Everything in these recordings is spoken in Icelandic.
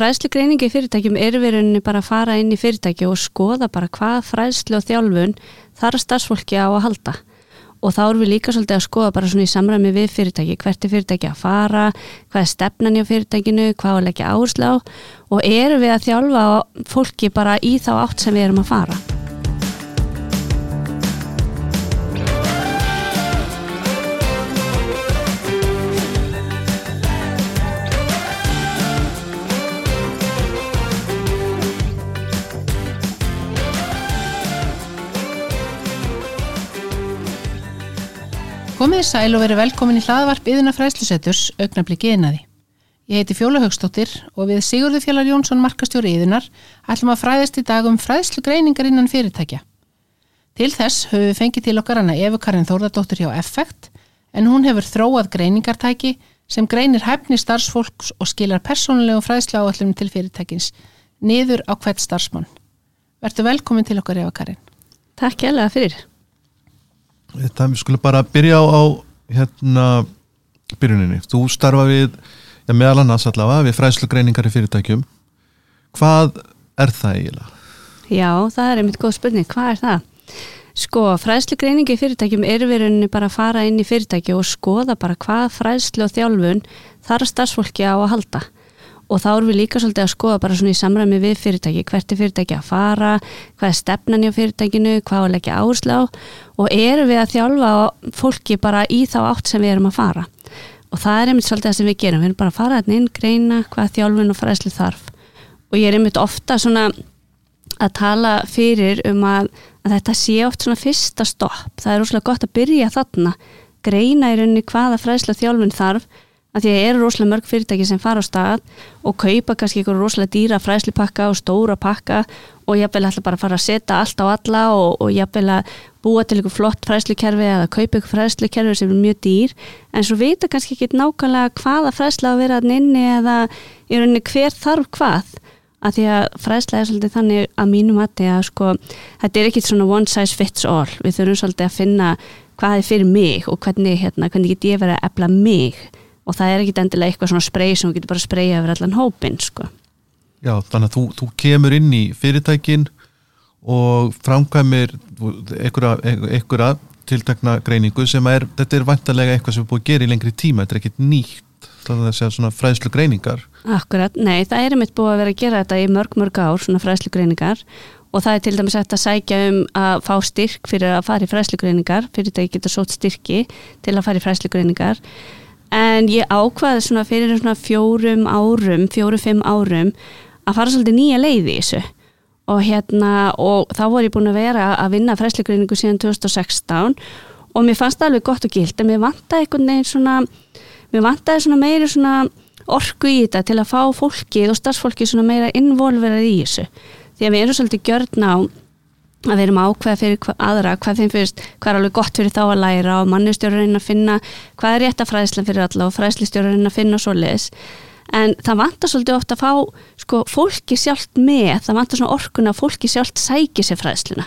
fræðslugreiningi í fyrirtækjum er verið bara að fara inn í fyrirtæki og skoða bara hvað fræðslu og þjálfun þar að starfsfólki á að halda. Og þá erum við líka svolítið að skoða bara svona í samræmi við fyrirtæki, hvert er fyrirtæki að fara? Hvað er stefnan í fyrirtækinu? Hvað er ekki áherslu á? Og erum við að þjálfa fólki bara í þá átt sem við erum að fara Komið sæl og verið velkomin í hlaðvarp yðina fræslusetturs augnabliki yðnaði. Ég heiti Fjóla Högstóttir og við Sigurður Fjallar Jónsson markastjóri yðinar ætlum að fræðast í dag um fræðslu greiningar innan fyrirtækja. Til þess höfum við fengið til okkar hana Efu Karin Þórðardóttir hjá Effekt en hún hefur þróað greiningartæki sem greinir hæfni starfsfólks og skilar persónulegu fræðslu áallum til fyrirtækins niður á hvert starfsmann. Vertu velkomin til okkar Efu Karin. Takk Þetta við skulum bara byrja á, á hérna byrjuninni. Þú starfa við, já meðal annars allavega, við fræðslugreiningar í fyrirtækjum. Hvað er það eiginlega? Já, það er einmitt góð spurning. Hvað er það? Sko, fræðslugreiningi í fyrirtækjum er verið bara að fara inn í fyrirtæki og skoða bara hvað fræðslu og þjálfun þar að starfsfólki á að halda og þá erum við líka svolítið að skoða bara svona í samræmi við fyrirtæki, hvert er fyrirtæki að fara, hvað er stefnan í fyrirtækinu, hvað er ekki áherslu á? Og erum við að þjálfa fólki bara í þá átt sem við erum að fara? Og það er einmitt svolítið það sem við gerum, við erum bara að fara inn, greina hvað þjálfun og fræðslu þarf. Og ég er einmitt ofta svona að tala fyrir um að, að þetta sé oft svona fyrsta stopp, það er úrslega gott að byrja þarna, greina í rauninni hvaða fræðslu þjálfun þarf að því að eru rosalega mörg fyrirtæki sem fara á stað og kaupa kannski einhverju rosalega dýra fræslipakka og stóra pakka og jafnvel ætla bara að fara að setja allt á alla og, og jafnvel að búa til einhver flott fræslikerfi eða kaupa einhver fræslikerfi sem er mjög dýr. En svo vita kannski ekki nákvæmlega hvaða fræsla að vera að nynni eða í rauninni hver þarf hvað. Að því að fræsla er svolítið þannig að mínum að sko þetta er ekkit svona one size fits all. Við þurfum svolítið að finna hvað er fyrir mig og hvernig, hérna, hvernig get ég verið að epla mig og það er ekki endilega eitthvað svona sprey sem þú getur bara að spreja yfir allan hópin sko. Já, þannig að þú, þú kemur inn í fyrirtækin og framkvæmir einhverja tiltakna greiningu sem er, þetta er vantarlega eitthvað sem er búið að gera í lengri tíma, þetta er ekkit nýtt þannig að það sé svona fræðslu greiningar Akkurat, nei, það er mitt búið að vera að gera þetta í mörg mörg ár, svona fræðslu greiningar og það er til dæmis að sækja um að fá styrk fyrir að fara í fræðslu greiningar fyrir þetta getur sót styrki til að fara í fræðslu greiningar en ég ákvaði svona fyrir svona fjórum árum, fjóru-fimm árum að fara svolítið nýja leiði í þessu. Og hérna og þá voru ég búin að vera að vinna fræsleikreiningu síðan 2016 og mér fannst það alveg gott og gilt en mér vantæði einhvern veginn svona mér vantæði svona meiri svona orku í þetta til að fá fólkið og starfsfólkið svona meira involverað í þessu. Því að við erum svolítið gjörn á að við erum ákveða fyrir aðra hvað þeim fyrst, hvað er alveg gott fyrir þá að læra og mannustjórarinn að finna hvað er rétt að fræðsla fyrir alla og fræðslistjórarinn að finna svo leiðis en það vantar svolítið ofta að fá sko, fólki sjálft með, það vantar svona orkuna að fólki sjálft sæki sér fræðsluna.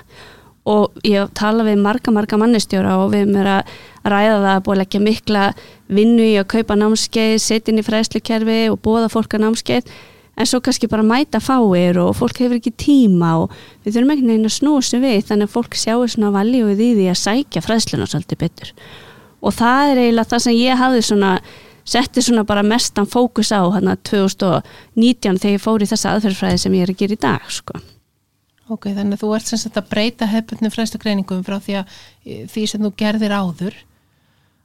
Og ég tala við marga marga mannustjóra og við erum að ræða það að búið að leggja mikla vinnu í að kaupa námskeið, setja inn í fræðslukerfi og bóða fólk að námskeið en svo kannski bara mæta fáir og fólk hefur ekki tíma og við þurfum ekki neina að snúsa við þannig að fólk sjáu svona valíuð í því að sækja fræðsluna svolítið betur og það er eiginlega það sem ég hafði svona setti svona bara mestan fókus á hérna 2019 þegar ég fór í þessa aðferðfræði sem ég er að gera í dag sko. Ok, þannig að þú ert sem sagt að breyta hefðbundinu fræðslugreiningum frá því að því sem þú gerðir áður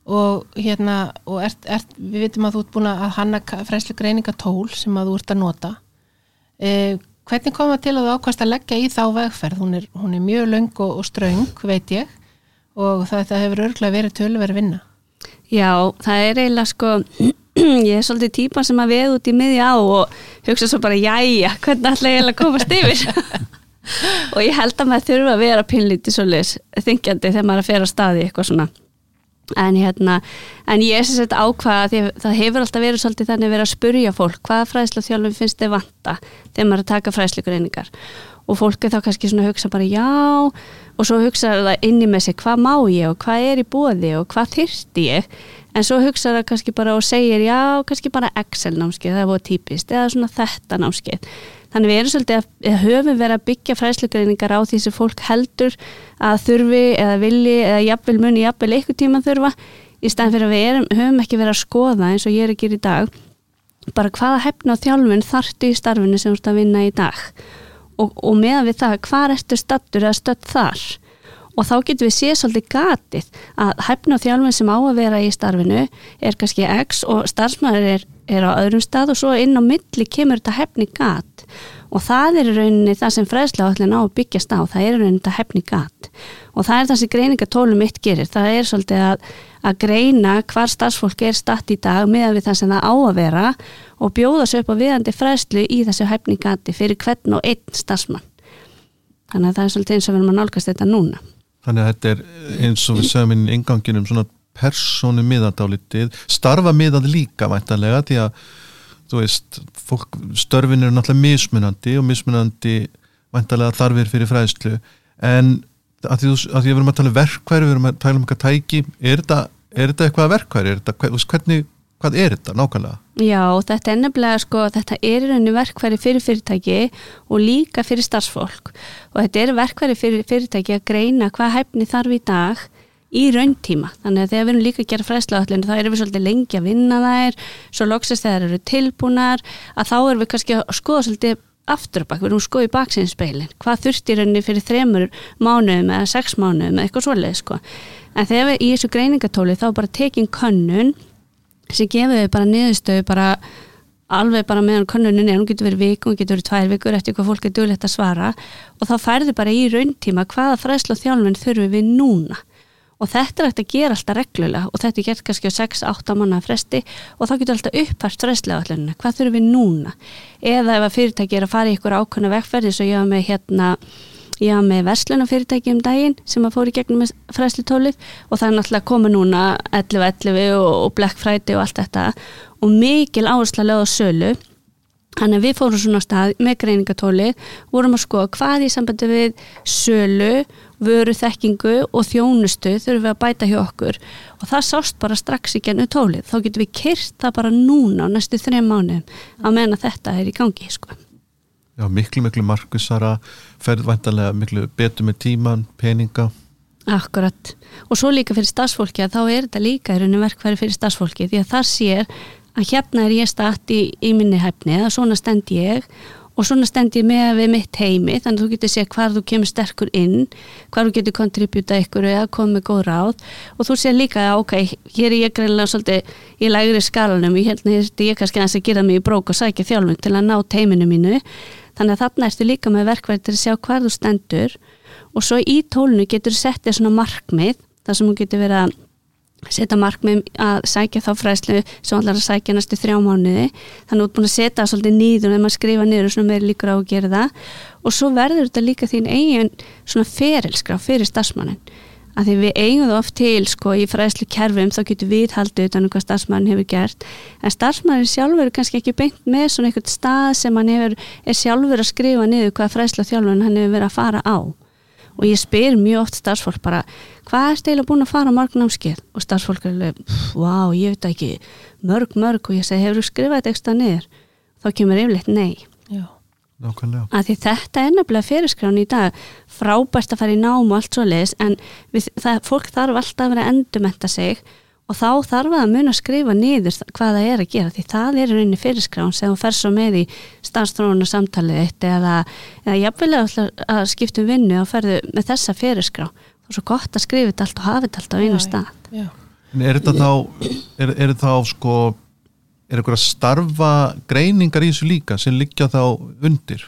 og hérna og ert, ert, við veitum að þú ert búin að hanna fræslu greiningatól sem að þú ert að nota. Eh, hvernig kom það til að þú ákvæmst að leggja í þá vegferð? Hún er, hún er mjög löng og, og ströng veit ég. Og það, það hefur örglega verið tölverið vinna. Já, það er eiginlega sko ég er svolítið típa sem að veð út í miðja á og hugsa svo bara jæja, hvernig ætla ég að komast yfir? Og ég held að maður þurfa að vera pinlítið svolítið þingjandi þegar maður er að en hérna, en ég er sem sagt ákvaða því það hefur alltaf verið svolítið þannig verið að spurja fólk hvaða fræðslu þjálfum finnst þið vanta þegar maður er að taka fræðslugreiningar? Og fólk er þá kannski svona að hugsa bara já og svo hugsa það inni með sig hvað má ég og hvað er í bóði og hvað þyrsti ég? En svo hugsa það kannski bara og segir já, kannski bara Excel námskeið, það er búið típist eða svona þetta námskeið þannig við erum svolítið að höfum verið að byggja fræðslugreiningar á því sem fólk heldur að þurfi eða vilji eða jafnvel muni jafnvel eitthvað tíma þurfa í staðin fyrir að við erum, höfum ekki verið að skoða eins og ég er að gera í dag bara hvaða hefna og þjálfun þartu í starfinu sem þú ert að vinna í dag. Og, og meðan við það, hvað ertu stattur eða stött þar? Og þá getur við séð svolítið gatið að hefna og þjálfun sem á að vera í starfinu er kannski X og starfsmæður er, er á öðrum stað og svo inn á milli kemur þetta hefni gat og það er í rauninni það sem fræðslega á að byggjast á, það er í rauninni þetta hefni gat. Og það er það sem greiningatólum mitt gerir, það er svolítið að, að greina hvar starfsfólk er statt í dag með við það sem það á að vera og bjóða sér upp á viðandi fræðslu í þessu hefni gati fyrir hvern og einn starfsmann. Þannig að það er svolítið eins og við erum að nálgast þetta núna. Þannig að þetta er eins og við sögum inn í enganginum svona persónu miðandálitið, starfa miðand líka væntanlega því að þú veist, fólk, störfin eru náttúrulega mismunandi og mismunandi vantarlega þarfir fyrir fræðslu. En að því, að við erum að tala um verkværi, við erum að tala um eitthvað tæki er þetta, er þetta eitthvað verkværi er þetta, hvernig, hvað er þetta nákvæmlega? Já, þetta er nefnilega sko, þetta er í rauninu verkværi fyrir fyrirtæki og líka fyrir starfsfólk. Og þetta er verkværi fyrir fyrirtæki að greina hvað hæfni þarf í dag í rauntíma, þannig að þegar við erum líka að gera fræðsláðallinu þá erum við svolítið lengi að vinna þær svo loksist þegar eru tilbúnar að þá erum við kannski að skoða svolítið afturbak, við erum að skoða í baksinspeilin hvað þurftir henni fyrir þremur mánuðum eða sex mánuðum eða eitthvað svolítið sko. en þegar við í þessu greiningatóli þá bara tekinn könnun sem gefur við bara niðurstöðu bara alveg bara meðan konnunin er, hún getur verið viku, hún getur verið tvær vikur eftir hvað fólk er duglegt að svara. Og þá færður bara í rauntíma hvaða fræðslu og þjálfinn þurfum við núna og þetta er eftir að gera alltaf reglulega. Og þetta er gert kannski á 6-8 manna fresti. Og þá getur alltaf upphært frestlega allir hvað þurfum við núna? Eða ef að fyrirtæki er að fara í ykkur ákvæmna vekkferði svo ég hafa með hérna ég hafa með verslunafyrirtæki um daginn sem að fóri gegnum með frestitólið og það er náttúrulega komið núna 11.11 og Black Friday og allt þetta. Og mikil áhersla lögð á sölu. Þannig að við fórum svona stað með greiningatóli, vorum að skoða hvað í sambandi við sölu, vöru þekkingu og þjónustu þurfum við að bæta hjá okkur og það sást bara strax í gennu tólið. Þá getum við kyrst það bara núna á næstu þrejum mánu að menna þetta er í gangi. Sko. Já, miklu, miklu markusara, ferðvæntalega miklu betur með tíman, peninga. Akkurat. Og svo líka fyrir stafsfólki að þá er þetta líka í rauninu verkværi fyrir stafsfólki því að það sér að hérna er ég statt í, í minni hæfni að svona stend ég og svona stend ég með við mitt heimi þannig að þú getur séð hvað þú kemur sterkur inn hvað þú getur kontribúta ykkur eða komið góð ráð. Og þú séð líka að ok, hér er ég greinlega svolítið í lægri skalanum, ég held að ég kannski að gera mig í brók og sækja þjálfum til að ná teiminu mínu. Þannig að þarna ertu líka með verkværi til að sjá hvað þú stendur. Og svo í tólunu getur þú sett þér svona markmið þar sem þú getur verið að setja markmið að sækja þá fræslu sem allar að sækja næstu þrjá mánuði. Þannig að þú ert búin að setja það svolítið nýður en maður skrifa niður og svona meður líkur á að gera það. Og svo verður þetta líka þín eigin svona ferilskrá fyrir stafsmannin að því við eigum það oft til sko í fræslu kerfum þá getur við haldið utan um hvað stafsmannin hefur gert. En stafsmannin sjálfur er kannski ekki beint með svona eitthvað stað sem hann hefur, er sjálfur að skrifa niður hvað er steila búin að fara margnámskeið og starfsfólk er alveg, wow, ég veit ekki. Mörg, mörg. Og ég segi, hefur þú skrifað þetta eitthvað niður? Þá kemur yfirleitt nei. Já, nákvæmlega. Að því þetta er nefnilega fyrirskráni í dag. Frábært að fara í nám og allt svo leiðis en við, það, fólk þarf alltaf að vera að endumetta sig og þá þarf að mun að skrifa niður hvað það er að gera því það er rauninni fyrirskráin sem þú fer svo með í starfstrónu samtalið eitt eða, eða jafnvel að skiptum vinnu og ferðu með þessa fyrirskrá og svo gott að skrifa þetta allt og hafa þetta allt á einu stað já. En er þetta þá er, er þá sko er eitthvað að starfa greiningar í þessu líka sem liggja þá undir?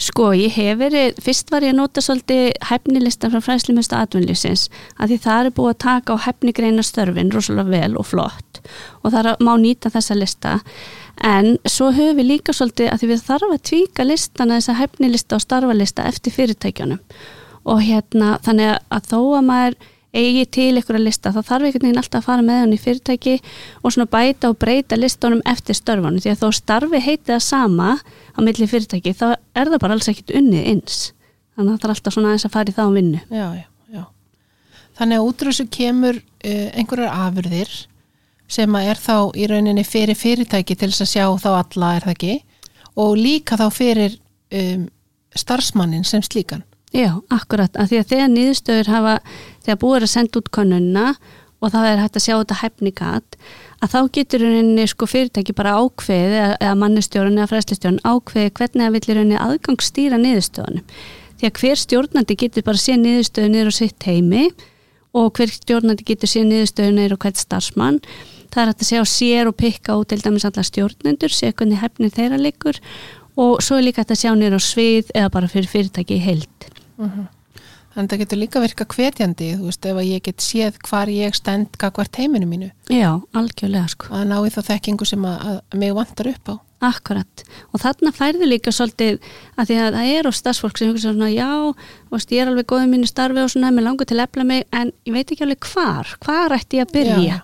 Sko, ég hef verið, fyrst var ég að nota svolítið hefnilistan frá fræslimöstu atvinnlýsins að því það er búið að taka á hefnigreina störfin rosalega vel og flott og það má nýta þessa lista en svo höfum við líka svolítið að því við þarfum að tvíka listana þessa hefnilista og starfalista eftir fyrirtækjunum og hérna þannig að þó að maður eigi til ykkur að lista þá þarf einhvern veginn alltaf að fara með hann í fyrirtæki og svona bæta og breyta listunum eftir störfunum því að þó starfi heiti það sama á milli fyrirtæki þá er það bara alls ekkit unnið eins þannig að það er alltaf svona aðeins að fara í þá vinnu Já, já, já. Þannig að útrúsu kemur uh, einhverjar afurðir sem að er þá í rauninni fyrir fyrirtæki til þess að sjá þá alla er það ekki og líka þá fyrir um, starfsmannin sem slíkan. Já, akkurat, af því að þegar nýðustöður hafa, þegar búið er að senda út konunna og það er hægt að sjá þetta hæfningat, að þá getur rauninni sko fyrirtæki bara ákveði eða, mannistjórun eða fræslistjórun ákveði hvernig það vilja rauninni aðgangsstýra nýðustöðunum. Því að hver stjórnandi getur bara sé nýðustöðu niður á sitt heimi og hver stjórnandi getur sé nýðustöðu niður á hvert starfsmann. Það er hægt að sjá sér og pikka út til dæmis alla stjórnendur, sé hvernig hefni þeirra leikur og svo er líka hægt að sjá niður á svið eða bara fyrir fyrirtæki í heild. Þannig að það getur líka virka hvetjandi, þú veist, ef að ég get séð hvar ég stend hvert heiminu mínu Já, algjörlega sko. að ná í þá þekkingu sem að, að mig vantar upp á. Akkurat og þarna færðu líka svolítið að því að það er á stafsfólk sem hugsa svona já, veist, ég er alveg góð í mínu starfi og svona, mér langar til að efla mig en ég veit ekki alveg hvar, hvar ætti ég að byrja Já.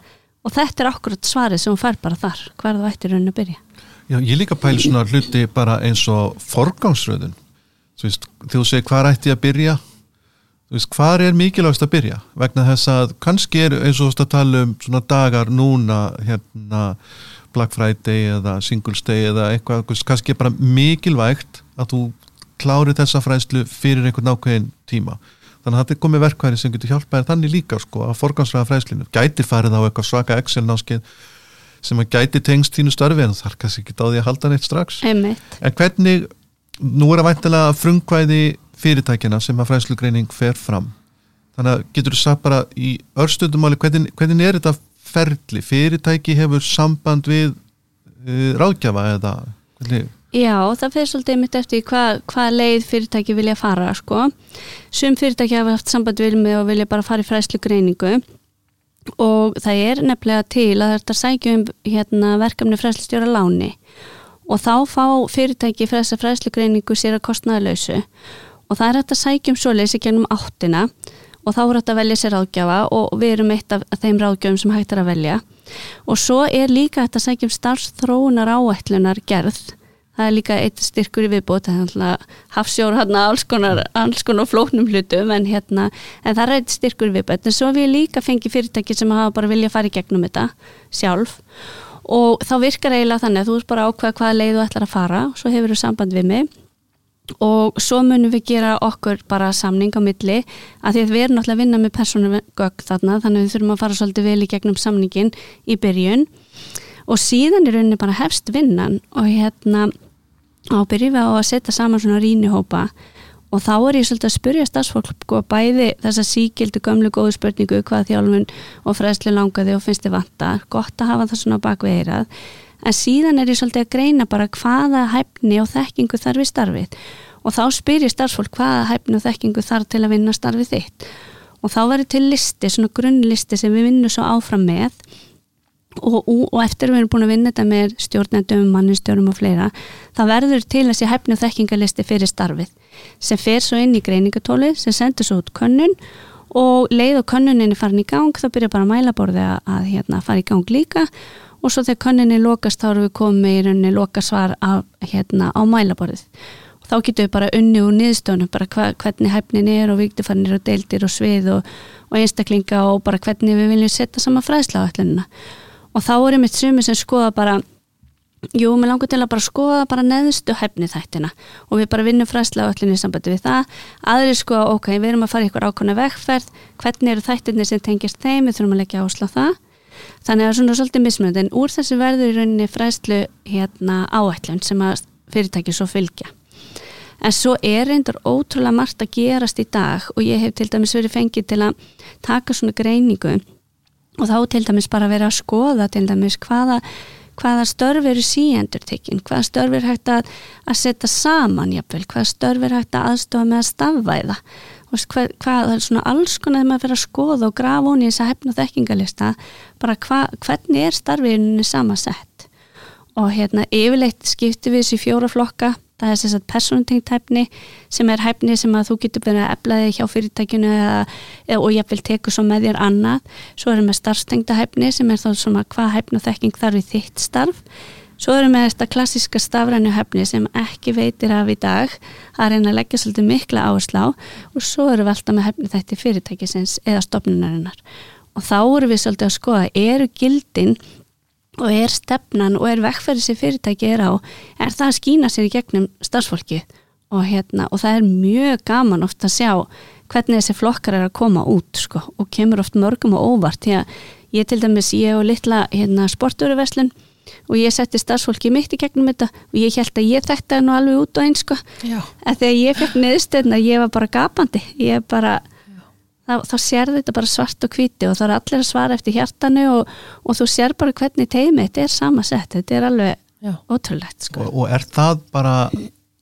og þetta er akkurat svarið sem hún fær bara þar, hvar þú ætti raunin að byrja Já, ég líka pæli svona hluti bara eins og forgangsröðun þú segir hvað ætti ég að byrja? Hvað er mikilvægst að byrja? Vegna þess að kannski er eins og að tala um svona dagar núna hérna Black Friday eða Singles Day eða eitthvað, kannski er bara mikilvægt að þú klári þessa fræðslu fyrir einhvern ákveðin tíma. Þannig að þetta er komið verkværi sem getur hjálpað þér þannig líka sko að forgangsræða fræðslinu gæti farið á eitthvað svaka Excel náskeið sem að gæti tengst þínu starfi en það er kannski ekki því að halda neitt strax. Einmitt. en hvernig, nú er að væntilega frumkvæði fyrirtækina sem að fræðslugreining fer fram. Þannig að getur þú sagt bara í örstutumáli hvernig, hvernig er þetta ferli? Fyrirtæki hefur samband við uh, ráðgjafa eða hvernig, Já, það fyrir svolítið mitt eftir hvað hva leið fyrirtæki vilja fara sko. Sum fyrirtæki hafa haft samband við mig og vilja bara fara í fræðslu greiningu og það er nefnilega til að þetta sækja um hérna, verkefni fræðslustjóra láni og þá fá fyrirtæki fyrir þessa fræðslu greiningu sér að kostnaðalösu og það er þetta sækja um svoleiðis í gennum áttina. Og þá er þetta að velja sér ráðgjafa og við erum eitt af þeim ráðgjafum sem hægt er að velja. Og svo er líka þetta sækja um starfsþróunar áætlunar gerð. Það er líka eitt styrkur í viðbót hafsjór hérna alls konar, konar flóknum hlutum en hérna, en það er eitt styrkur í viðbót. En svo við líka fengi fyrirtæki sem hafa bara vilja fara í gegnum þetta sjálf og þá virkar eiginlega þannig að þú ert bara ákveða hvaða leið þú ætlar að fara svo hefur þú samband við mig. Og svo munum við gera okkur bara samning á milli að því að við erum náttúrulega að vinna með persónugögg þarna þannig að við þurfum að fara svolítið vel í gegnum samningin í byrjun. Og síðan er rauninni bara hefst vinnan og hérna á byrjum við á að setja saman svona rínihópa og þá er ég svolítið að spyrja stafsfólk sko, bæði þessa síkildu gömlu góðu spurningu hvað þjálfun og fræðslu langaði og finnst þið vanta? Gott að hafa það svona bakveirað en síðan er ég svolítið að greina bara hvaða hæfni og þekkingu þarf við starfið. Og þá spyr ég starfsfólk hvaða hæfni og þekkingu þarf til að vinna starfið þitt? Og þá verður til listi, svona grunnlisti sem við vinnum svo áfram með. Og, og, og eftir við erum búin að vinna þetta með stjórnendum, mannistjórum og fleira það verður til þessi hæfni og þekkingalisti fyrir starfið sem fer svo inn í greiningatóli sem sendur svo út könnun og leið og könnuninni farin í gang þá byrja bara mælaborði að, að hérna, fara í gang líka. Og svo þegar könninni lokast þá erum við komið í rauninni lokasvar af, hérna, á mælaborðið. Og þá getum við bara unni úr niðurstöðunum bara hva, hvernig hæfnin er og viktifarnir og deildir og svið og, og einstaklinga og bara hvernig við viljum setja sama fræðsla á ætlunina og þá er einmitt sumi sem skoða bara jú, mér langar til að bara skoða bara neðstu hæfni þættina og við bara vinnum fræðsla á ætlunni í sambandi við það. Aðri skoða, ok, við erum að fara í ykkur ákvæmna vegferð hvernig eru þættinni sem tengist þeim við þurfum að leggja ásla það. Þannig að svona svolítið mismunandi en úr þessu verður í rauninni fræðslu hérna áætlun sem að fyrirtæki svo fylgja. En svo er reyndar ótrúlega margt að gerast í dag og ég hef til dæmis verið fengið til að taka svona greiningu og þá til dæmis bara verið að skoða til dæmis hvaða, hvaða störf eru síendur tekinn, hvaða störf er hægt að, að setja saman jafnvel, hvaða störf er hægt að aðstofa með að stafvæða og hvað, hvað er svona alls konar þegar maður fyrir að skoða og grafa hún í þessa hefna þekkingalista bara hva, hvernig er starfiðinni samasett og hérna yfirleitt skipti við þessi fjóra flokka það er þess að persontengt hæfni sem er hæfni sem að þú getur verið að eflaði hjá fyrirtækinu eða, og ég vil teku svo með þér annað. Svo erum við starfstengta hæfni sem er þá svona hvað hæfni og þekking þarf í þitt starf. Svo erum við þetta klassiska stafrænu hæfni sem ekki veitir af í dag að reyna að leggja svolítið mikla áherslu á. Og svo erum við alltaf með hæfni þetta fyrirtækisins eða stopnunarinnar og þá erum við svolítið að skoða eru gildin og er stefnan og er vekkferði sem fyrirtæki er á, er það að skýna sér í gegnum starfsfólki og, hérna, og það er mjög gaman ofta að sjá hvernig þessi flokkar er að koma út sko, og kemur oft mörgum og óvart. Því að ég til dæmis, ég og litla hérna, sporturuveslun og ég setti starfsfólki mitt í gegnum þetta og ég held að ég þekkti það nú alveg út og eins sko, að þegar ég fekk neðstöðna ég var bara gapandi, ég bara þá, þá sér þetta bara svart og hviti og þá er allir að svara eftir hjartanu og, og þú sér bara hvernig teimi þetta er samasett, þetta er alveg Já. ótrúlegt sko. og, og er það bara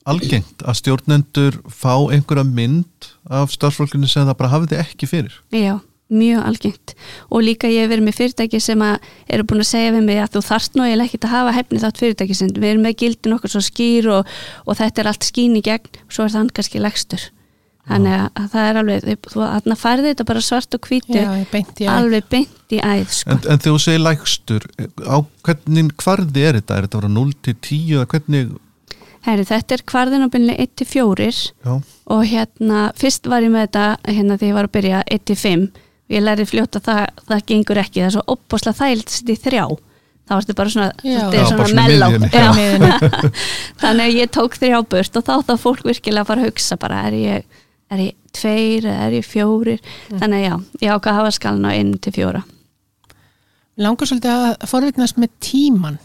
algengt að stjórnendur fá einhverja mynd af starffólkinu sem það bara hafið þið ekki fyrir? Já, mjög algengt og líka ég hef verið með fyrirtæki sem eru búin að segja við mig að þú þarft nú ég ekki að hafa hefni þátt fyrirtæki sem við erum með gildin okkur svo skýr og, og þetta er allt skýn í gegn og svo er það kannski legstur þannig að það er alveg þú færði þetta bara svart og hvítu alveg beint í æð sko. en, en þegar þú segir lægstur á hvernig hvarði er þetta? Er þetta 0 til 10 eða hvernig? Heri, þetta er hvarðin á byrjunni 1 til 4 Já. og hérna fyrst var ég með þetta hérna þegar ég var að byrja 1 til 5 og ég lærið fljóta að það, það gengur ekki. Það er svo opbosla þægilt að setja í þrjá. Þá þetta bara svona, Já, svona mellá þannig að ég tók þrjá burt og þá þá fólk virkilega að fara að hugsa bara er ég er ég tveir eða er ég fjórir? Mm. þannig að já, ég ákvað að hafa skalin á einn til fjóra. Langar svolítið að forvittnast með tíman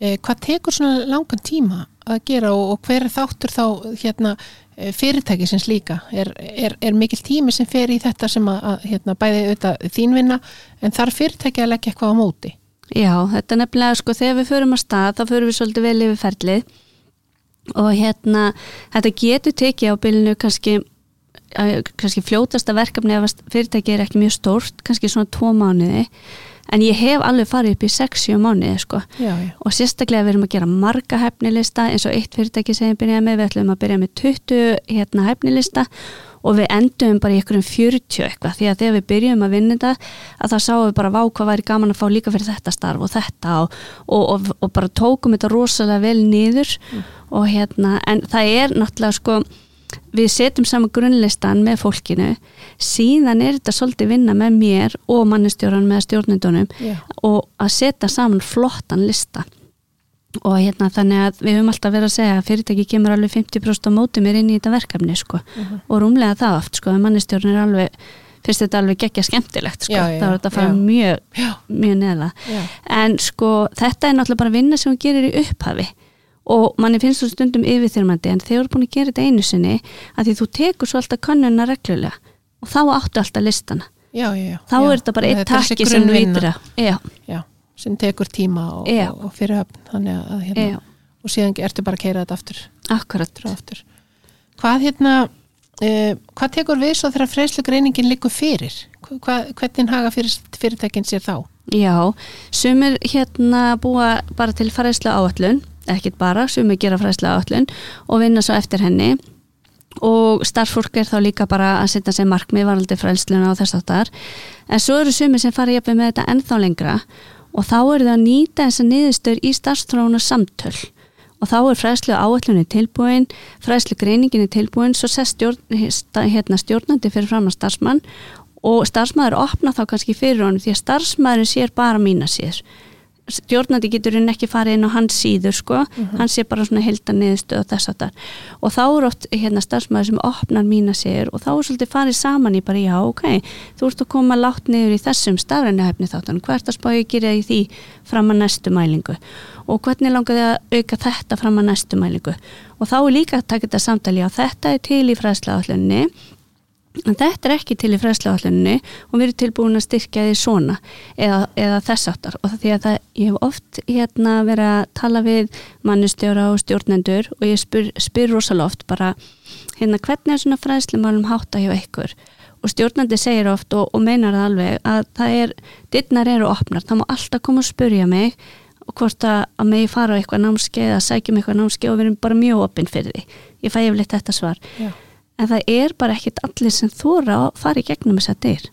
eh, hvað tekur svona langan tíma að gera og, og hver þáttur þá hérna eh, fyrirtæki sem slíka er, er, er mikil tími sem fer í þetta sem að, að hérna, bæði auðvitað þínvinna en þar fyrirtæki að leggja eitthvað á móti? Já, þetta er nefnilega sko þegar við förum að stað þá förum við svolítið vel yfir ferlið. Og hérna þetta getur tekið á bylnu kannski, kannski fljótasta verkefni ef fyrirtæki er ekki mjög stórt kannski svona tvo mánuði en ég hef alveg farið upp í 6-7 mánuði sko. já, já. og sérstaklega við erum að gera marga hefnilista eins og eitt fyrirtæki sem ég byrjaði með, við ætlum að byrja með 20 hérna, hefnilista og við endum bara í einhverjum 40 eitthvað því að þegar við byrjum að vinna þetta að þá sáum við bara vá hvað væri gaman að fá líka fyrir þetta starf og þetta og, og, og, og bara tókum þetta rosalega vel niður mm. og hérna en það er náttúrulega sko við setjum saman grunnlistan með fólkinu síðan er þetta svolítið vinna með mér og mannistjóran með stjórnindunum yeah. og að setja saman flottan lista og hérna þannig að við höfum alltaf verið að segja að fyrirtæki kemur alveg 50% á móti mér inn í þetta verkefni sko uh mhm. -huh. og rúmlega það oft sko að mannistjórn er alveg finnst þetta alveg geggja skemmtilegt sko já, já, það var þetta að fara já. mjög mjög neða en sko þetta er náttúrulega bara vinna sem hún gerir í upphafi og manni finnst þú stundum yfirþyrmandi en þeir eru búin að gera þetta einu sinni að því þú tekur svo alltaf kannuna reglulega. Og þá áttu alltaf listana. Þá er þetta bara eitt takki sem að. Sem tekur tíma og, og, og fyrirhöfn þannig að hérna, og síðan ertu bara að keira þetta aftur. Akkurat. Aftur. Hvað hérna uh, hvað tekur við svo þegar freyslugreyningin likur fyrir? Hvað, hvernig haga fyrir, fyrirtækinn sér þá? Já, sumir hérna búa bara til fræslu áallun ekkit bara, sumir gera fræslu áallun og vinna svo eftir henni. Og starffólk er þá líka bara að setja sér markmið varaldi frælsluna og þess aftar en svo eru sumir sem fara jafnveg með þetta ennþá lengra. Og þá er það að nýta þessa niðurstöður í starfstrána samtöl og þá er fræðslu áallunni tilbúin fræðslu greininginni tilbúin svo sest stjórn, hérna, stjórnandi fyrir fram að starfsmann. Og starfsmæður opna þá kannski fyrir honum því að starfsmæður sér bara mína sér stjórnandi getur henni ekki farið inn á hans síður sko, mhm. -huh. hann sé bara svona heldan niðurstöð og þess að það og þá eru oft hérna starfsmæður sem opnar mína sér og þá er svolítið farið saman í bara já ok, þú ert að koma látt niður í þessum stafrænihefni þáttan hvert að spája gera í því fram að næstu mælingu? Og hvernig langar þið að auka þetta fram að næstu mælingu? Og þá er líka að taka þetta samtali á þetta er til í fræðslega en þetta er ekki til í fræðslegaallunni og við erum tilbúin að styrkja því svona eða, eða þess áttar og því að það, ég hef oft hérna verið að tala við mannustjóra og stjórnendur og ég spyr, spyr rosaloft bara hérna hvernig er svona fræðslemálum hátta hjá ykkur? Og stjórnandi segir oft og, og meinar það alveg að það er, dittnar eru opnar, það má alltaf koma og spurja mig hvort að, að megi fara á eitthvað námskeið að sækjum eitthvað námskeið og við erum bara mjög opinn fyrir því. Ég fæ yfirleitt þetta svar. Já. En það er bara ekkit allir sem þóra að fara í gegnum þess að dyr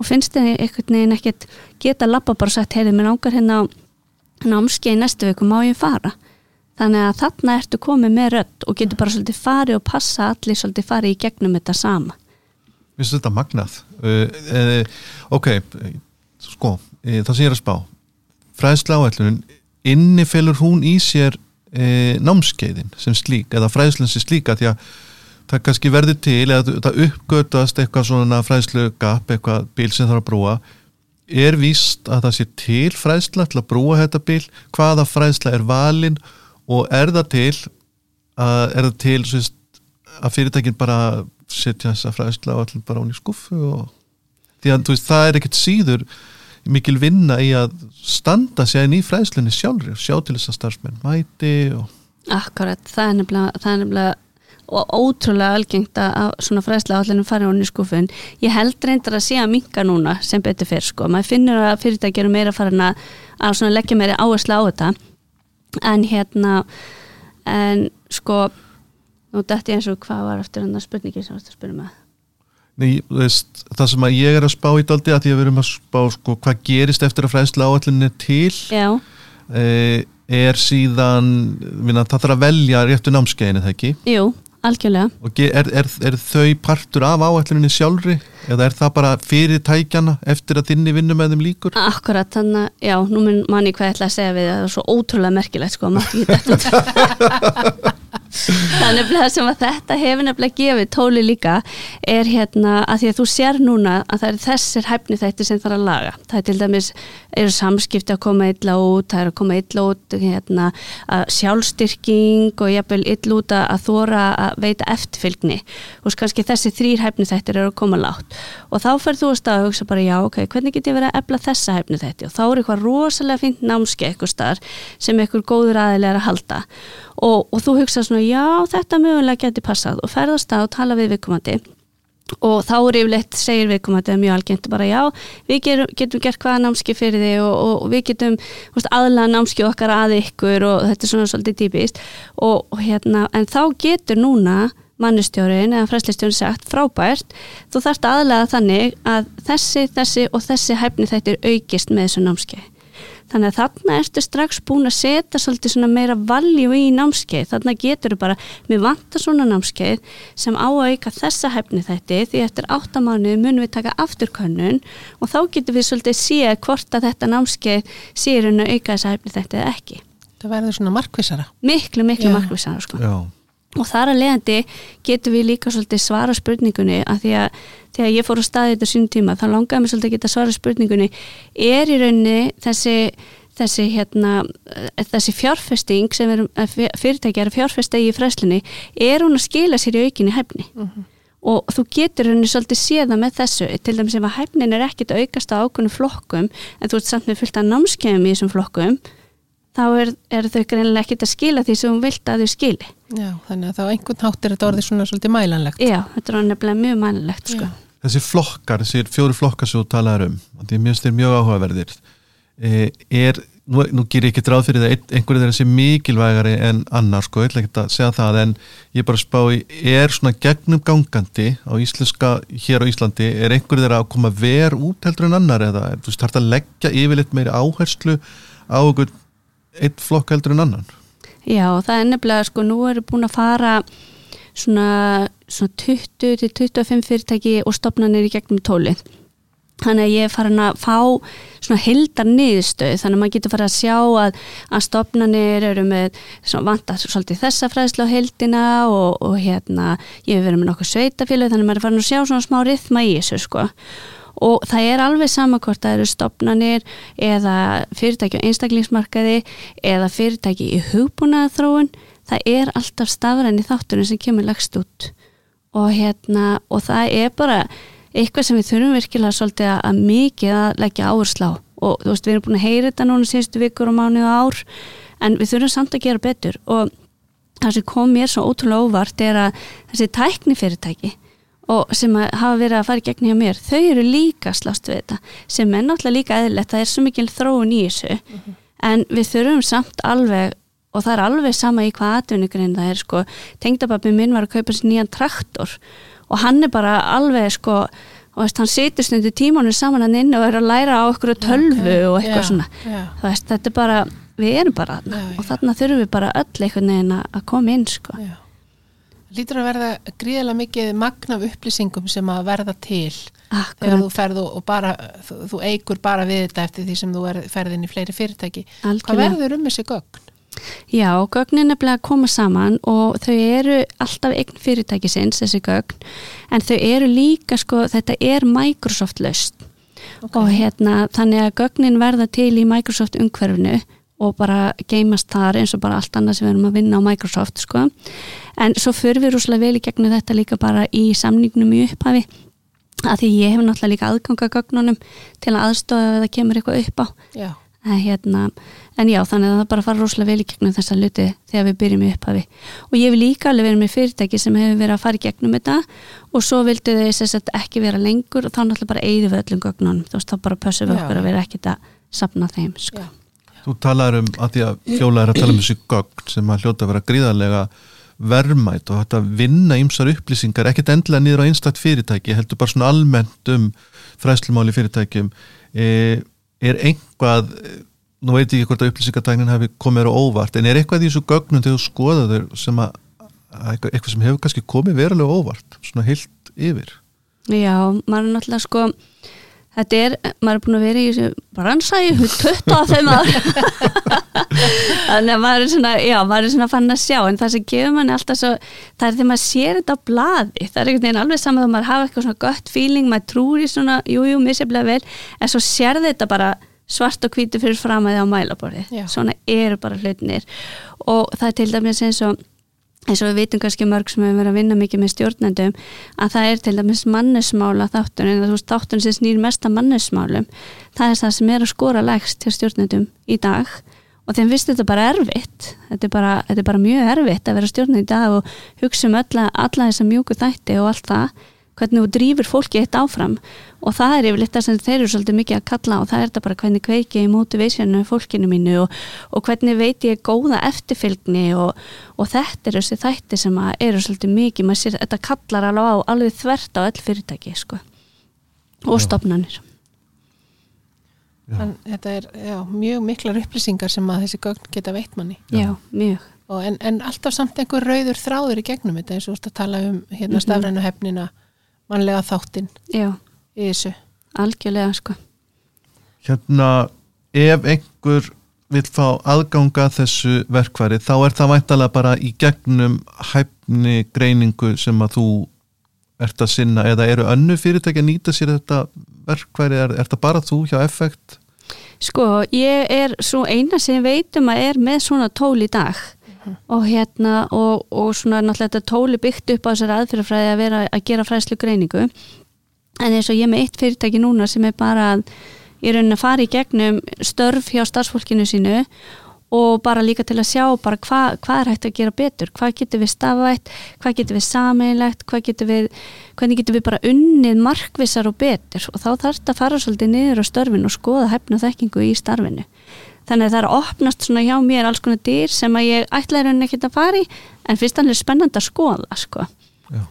og finnst þið einhvern veginn ekkit geta lappa bara sagt, heyrðu, mér langar hérna á námskeið í næstu viku, má ég fara þannig að þarna ertu komið með rödd og getur bara svolítið farið og passa allir svolítið farið í gegnum þetta sama Finnst þetta magnað? Uh, uh, ok, sko, uh, það sem ég er að spá. Fræðsla áætlunin, innifelur hún í sér námskeiðin sem slík, eða fræðslan sem slíka því að það kannski verður til eða það uppgötast eitthvað svona fræðslu gap, eitthvað bíl sem þarf að brúa er víst að það sé til fræðsla til að brúa þetta bíl hvaða fræðsla er valin og er það til að, er það til svist, að fyrirtækin bara setja þessa fræðsla og allir bara hún í skuffu og því að veist, það er ekkert síður mikil vinna í að standa sér í fræðslunni sjálfri sjá til þess að starfsmenn mæti og Akkurat, það er nefnilega og ótrúlega algengt að svona fræðsla allir fara hún í skufun ég held reyndar að sé að minka núna sem betur fyrr sko, maður finnur að fyrirtæki eru meira farin að, að leggja meira áherslu á þetta. En hérna en sko nú dætti eins og hvað var eftir hann að spurningi sem varst að spyrja með Nei, veist, það sem að ég er að spá í daldi að því að við erum að spá sko, hvað gerist eftir að fræðsla áallinni til Já, e, er síðan minna, það þarf að velja réttu námskeiðinu það ekki? Jú, algjörlega. Og er, er, er þau partur af áallinni sjálfri? Eða er það bara fyrir tækjana eftir að þinni vinnu með þeim líkur? Akkurat, þannig að, já, nú mun manni hvað ég ætla að segja við það, er svo ótrúlega merkilegt sko, mátti ekki þetta Þannig að sem að þetta hefur nefnilega gefið tóli líka er hérna að því að þú sér núna að það er þessir hæfni þætti sem þarf að laga. Það er til dæmis, eru samskipti að koma illa út, það er að koma illa út hérna, sjálfstyrking og jafnvel illa út að þóra að veita eftirfylgni. Og kannski þessi þrýr hæfni þættir eru að koma látt og þá fer þú að stað að hugsa bara já ok, hvernig get ég verið að efla þessa hæfni þætti og þá er eitthvað rosalega fint námskeið eitthvað starf sem eitthvað góður aðilega er að halda og, og þú hugsa svona já þetta mögulega geti passað og ferðast að og tala við viðkomandi. Og þá er yfirleitt, segir viðkomandi mjög algengt bara já, við gerum, getum gert hvaða námski fyrir þig og, og, og við getum aðlaða námski okkar að ykkur og þetta er svona svolítið típist. Og, hérna, en þá getur núna mannustjórin eða fræslistjórin sagt frábært, þú þarft aðlaða þannig að þessi, þessi og þessi hæfni þetta er aukist með þessu námski Þannig að þarna ertu strax búin að setja svolítið svona meira valjú í námskeið. Þarna getur þú bara, mér vantar svona námskeið sem á að auka þessa hefni þetta því eftir áttamánu munum við taka afturkönnun og þá getur við svolítið séð hvort að þetta námskeið séur en að auka þessa hefni þetta eða ekki. Það verður svona markvissara. Miklu, miklu Já. markvissana sko. Já, Og þar að leiðandi getur við líka svara spurningunni að því að þegar ég fór á staði þetta sín tíma þá langaði mér svolítið að geta svara spurningunni er í rauninni þessi, þessi, hérna, eh, þessi fjárfesting sem er, eh, fyr- fyrirtæki er að fjárfesta í fræslinni er hún að skila sér í aukinni hæfni? Og þú getur henni svolítið séða með þessu til dæmis ef að hæfnin er ekkit að aukast á ákveðnum flokkum en þú ert samt með fullt af námskeiðum í þessum flokkum þá er, er þau greinilega ekkit að skila því sem þú vilt að þau skili Já, þannig að þá einhvern hátt er þetta orðið svona svolítið mælanlegt. Já, þetta er nefnilega mjög mannlegt sko. Þessi flokkar, þessi fjóri flokkar sem þú talaðar um, því mér finnst þeir mjög áhugaverðir e, er, nú, nú ger ég ekki ráð fyrir það ein- einhverju þeirra sem mikilvægari en annar sko, ég ætla ekki að segja það en ég bara spá í, er svona gegnum gangandi á íslenska hér á Íslandi, er einhverju þeirra að koma ver út heldur en annar eða er, þú start að leggja yfirleitt meiri áherslu á einhvern eitt flokk heldur en annan? Já, það er nefnilega sko, nú eru búin að fara svona, svona 20 til 25 fyrirtæki og stopnarnir í gegnum tóli þannig að ég er farin að fá svona heldar niðurstöð þannig að maður getur farið að sjá að, að stopnarnir eru með vantar svolítið þessa fræðslu á heldina og, og hérna ég hef verið með nokkuð sveitafélög þannig að maður er farin að sjá svona smá rithma í þessu sko og það er alveg sama hvort það eru stopnarnir eða fyrirtæki á einstaklingsmarkaði eða fyrirtæki í hugbúnaða þróun það er alltaf stafræni þátturinn sem kemur lagst út. Og hérna og það er bara eitthvað sem við þurfum virkilega svolítið að, að mikið að leggja áherslu á. Og þú veist við erum búin að heyra þetta núna síðustu vikur og mánuð og ár en við þurfum samt að gera betur. Og það sem kom mér svo ótrúlega óvart er að þessi tækni fyrirtæki og sem hafa verið að fara gegn hjá mér þau eru líka slást við þetta sem er náttúrulega líka eðlilegt það er svo mikil þróun í þessu en við þurfum samt alveg og það er alveg sama í hvað atvinnugrein það er sko, tengdababbi minn var að kaupa sér nýjan traktor og hann er bara alveg sko og veist, hann situr stundu tímanu saman hann inn og er að læra á okkur tölvu Ok, og eitthvað já, svona. það veist, þetta er bara, við erum bara þarna og þarna þurfum við bara öll einhvern veginn að koma inn sko. Já. Lítur að verða gríðilega mikið magn af upplýsingum sem að verða til þegar Akkurat, þú ferð og, bara, þú, þú eigur bara við þetta eftir því sem þú er, ferð inn í fleiri fyrirtæki. Hvað algjörlega verður um þessi gögn? Já, gögnin er nefnilega að koma saman og þau eru alltaf eign fyrirtækisins, þessi gögn, en þau eru líka, sko, þetta er Microsoft löst Ok. og hérna, þannig að gögnin verða til í Microsoft umhverfinu og bara geimast þar eins og bara allt annað sem við erum að vinna á Microsoft, sko. En svo fyrir við rúslega vel í gegnum þetta líka bara í samningnum í upphafi, að því ég hef náttúrulega líka aðganga gögnunum til að aðstofa ef það kemur eitthvað upp á. Já, en, hérna, en já, þannig að það bara fara rosalega vel í gegnum þessa luti þegar við byrjum í upphafi. Og ég vil líka alveg vera með fyrirtæki sem hefur verið að fara í gegnum þetta og svo vildu þau ekki vera lengur og þá náttúrulega bara eigðu við öllum gögnunum. Þá bara pössum við okkur að vera ekkit að sapna þeim, sko. Þú talar um að því að fjóla er að tala um þessi gögn sem að hljóta að vera gríðarlega verðmætt og þetta vinna ýmsar upplýsingar, ekkert endilega niður á einstakt fyrirtæki, heldur bara svona almennt um fræslumáli fyrirtækjum. E, er einhvað nú veit ég ekki hvort að upplýsingatæknin hafi komið á óvart, en er eitthvað í þessu gögnum þegar þú skoða þau sem að að eitthvað sem hefur kannski komið verulega óvart svona heilt yfir? Já, maður er náttúrulega sko þetta er, maður er búin að vera í þessu bransa í 25 ár. Þannig að maður er svona já, maður er svona fann að sjá en það sem gefur manni alltaf svo, það er þegar maður sér þetta á blaði, það er einhvern veginn alveg saman að maður hafa eitthvað svona gött feeling, maður trúir í svona, jú, jú, misjaflega vel en svo sér þetta bara svart og hvítu fyrir fram að það á mælaborði svona eru bara hlutinir og það er til dæmis eins og eins og við vitum kannski mörg sem hefur verið að vinna mikið með stjórnendum að það er til dæmis mannesmála þáttun en þú veist þáttun sem snýr mest að mannesmálum það er það sem er að skora lægst til stjórnendum í dag. Og þeim finnst þetta bara erfitt. Þetta er bara, þetta er bara mjög erfitt að vera stjórnend í dag og hugsa um alla, alla þessa mjúku þætti og allt það hvernig þú drýfur fólki eitt áfram og það er yfirleitt það sem þeir eru svolítið mikið að kalla og það er þetta bara hvernig kveiki í motivationu fólkinu mínu og, og hvernig veit ég góða eftirfylgni og, og þetta er þessi þætti sem að eru svolítið mikið, maður sér þetta kallar alveg á alveg þvert á öll fyrirtæki sko. og Já. stopnarnir en þetta er já, mjög miklar upplýsingar sem að þessi gögn geta veitt manni. Já. já, mjög Og en, en alltaf samt einhver rauður þráður í gegnum þetta eins og þú ert að tala um hérna Mhm. Mannlega þáttinn já, í þessu. algjörlega sko. hérna ef einhver vil fá aðganga að þessu verkværi þá er það væntalega bara í gegnum hæfni greiningu sem að þú ert að sinna eða eru önnu fyrirtæki að nýta sér þetta verkværi, er, er það bara þú hjá Effekt? Sko, ég er svo eina sem veitum að er með svona tól í dag og hérna og, og svona náttúrulega þetta tóli byggt upp á þessari aðfyrirfræði að vera að gera fræslu greiningu en eins og ég með eitt fyrirtæki núna sem er bara að í rauninni að fara í gegnum störf hjá starfsfólkinu sínu og bara líka til að sjá bara hvað hva er hægt að gera betur, hvað getur við stafætt, hvað getur við sameinlegt, hvað getur við, hvernig getur við bara unnið markvissar og betur og þá þarf þetta að fara svolítið niður á störfin og skoða hefna þekkingu í starfinu. Þannig að það er að opnast svona hjá mér alls konar dyr sem að ég ætla í rauninni ekkert að fara í en fyrst þannig er spennandi að skoða sko. Já.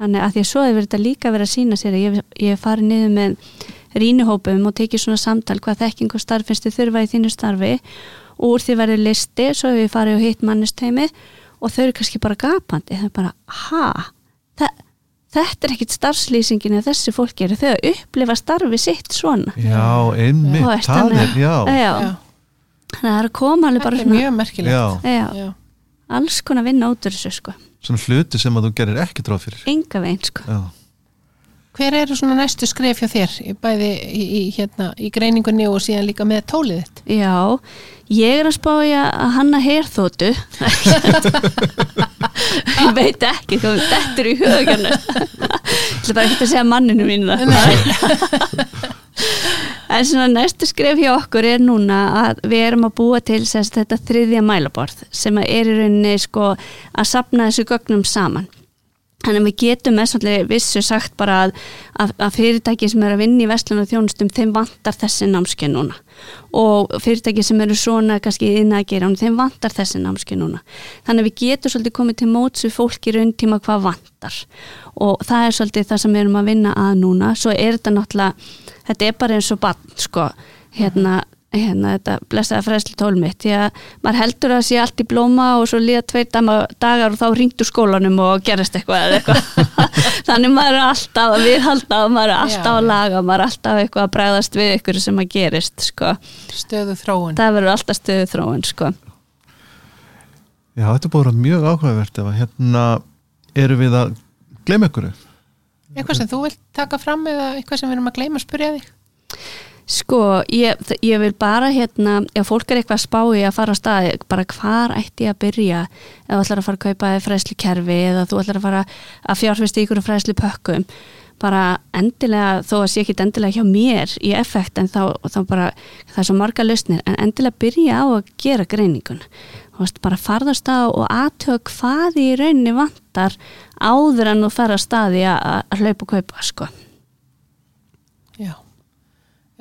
Þannig að því að svo hefur þetta líka verið að sína sér að ég, ég hef farið niður með rínuhópum og tekið svona samtal hvað þekking og starf finnst þið þurfa í þínu starfi. Og úr því verður listi svo hefur ég farið og hitt mannusteimi og þau eru kannski bara gapandi. Þau eru bara, ha? Þetta er ekkit starfslýsingin eða þessi fólki eru þau að upplifa starfi sitt svona. Já, einmitt, það er, já, já, það er að koma alveg bara Þetta er svona, mjög merkilegt. já, já, alls konar vinna út úr þessu sko, svona hluti sem að þú gerir ekki dráð fyrir. enga veginn sko. Já, Hver eru svona næstu skref hjá þér, í bæði í, í, hérna, í greiningunni og síðan líka með tólið þitt? Já, ég er að spája að hanna herþótu Ég veit ekki þú dettur í hugjarnu Ég ætla bara ekki að segja manninu mín það En svona næstu skref hjá okkur er núna að við erum að búa til sérst, þetta þriðja mælaborð sem er í rauninni sko að sapna þessu gögnum saman Þannig að við getum með svolítið vissu sagt bara að, að, að fyrirtæki sem eru að vinna í vestlun og þjónustum, þeim vantar þessi námskeið núna og fyrirtæki sem eru svona kannski inn að gera, þeim vantar þessi námskeið núna. Þannig að við getum svolítið komið til móts við fólk í raun tíma hvað vantar og það er svolítið það sem við erum að vinna að núna. Svo er þetta náttúrulega, þetta er bara eins og bann, sko, hérna hérna þetta blessaða fræsli tólmitt því að maður heldur að sé allt í blóma og svo líða tveit dagar og þá ringdu skólanum og gerist eitthvað eða eitthvað þannig maður er alltaf að viðhalda og maður er alltaf Já. að laga og maður er alltaf eitthvað að bregðast við ykkur sem að gerist sko. stöðu þróun það verður alltaf stöðu þróun sko. Já, þetta er búin mjög áhugavert ef að hérna eru við að gleyma ykkur eitthvað sem þú vilt taka fram eða eitthvað sem við erum að gleyma að spurja þig Sko, ég, ég vil bara hérna, ef fólk er eitthvað spái að fara á staði, bara hvar ætti ég að byrja? Ef þú ætlar að fara að kaupa fræslu kerfi eða þú ætlar að fara að fjárfesta ykkur fræslu pökkum bara endilega, þó að sé ekki endilega hjá mér í effekt en þá, þá bara, það er svo marga lausnir en endilega byrja á að gera greiningun veist, bara farðast á og aðtög hvað í rauninni vantar áður en þú fer að staði að, hlaupa og kaupa, sko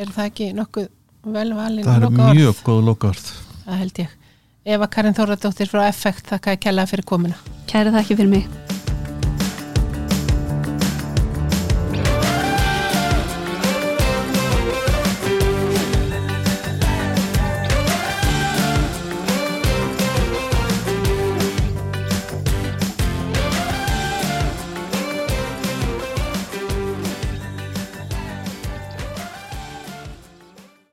er það ekki nokkuð velvalin það er mjög góð lokaord það held ég. Eva Karin Þóradóttir frá Effekt þakka að kella fyrir komuna. Kæra það ekki fyrir mig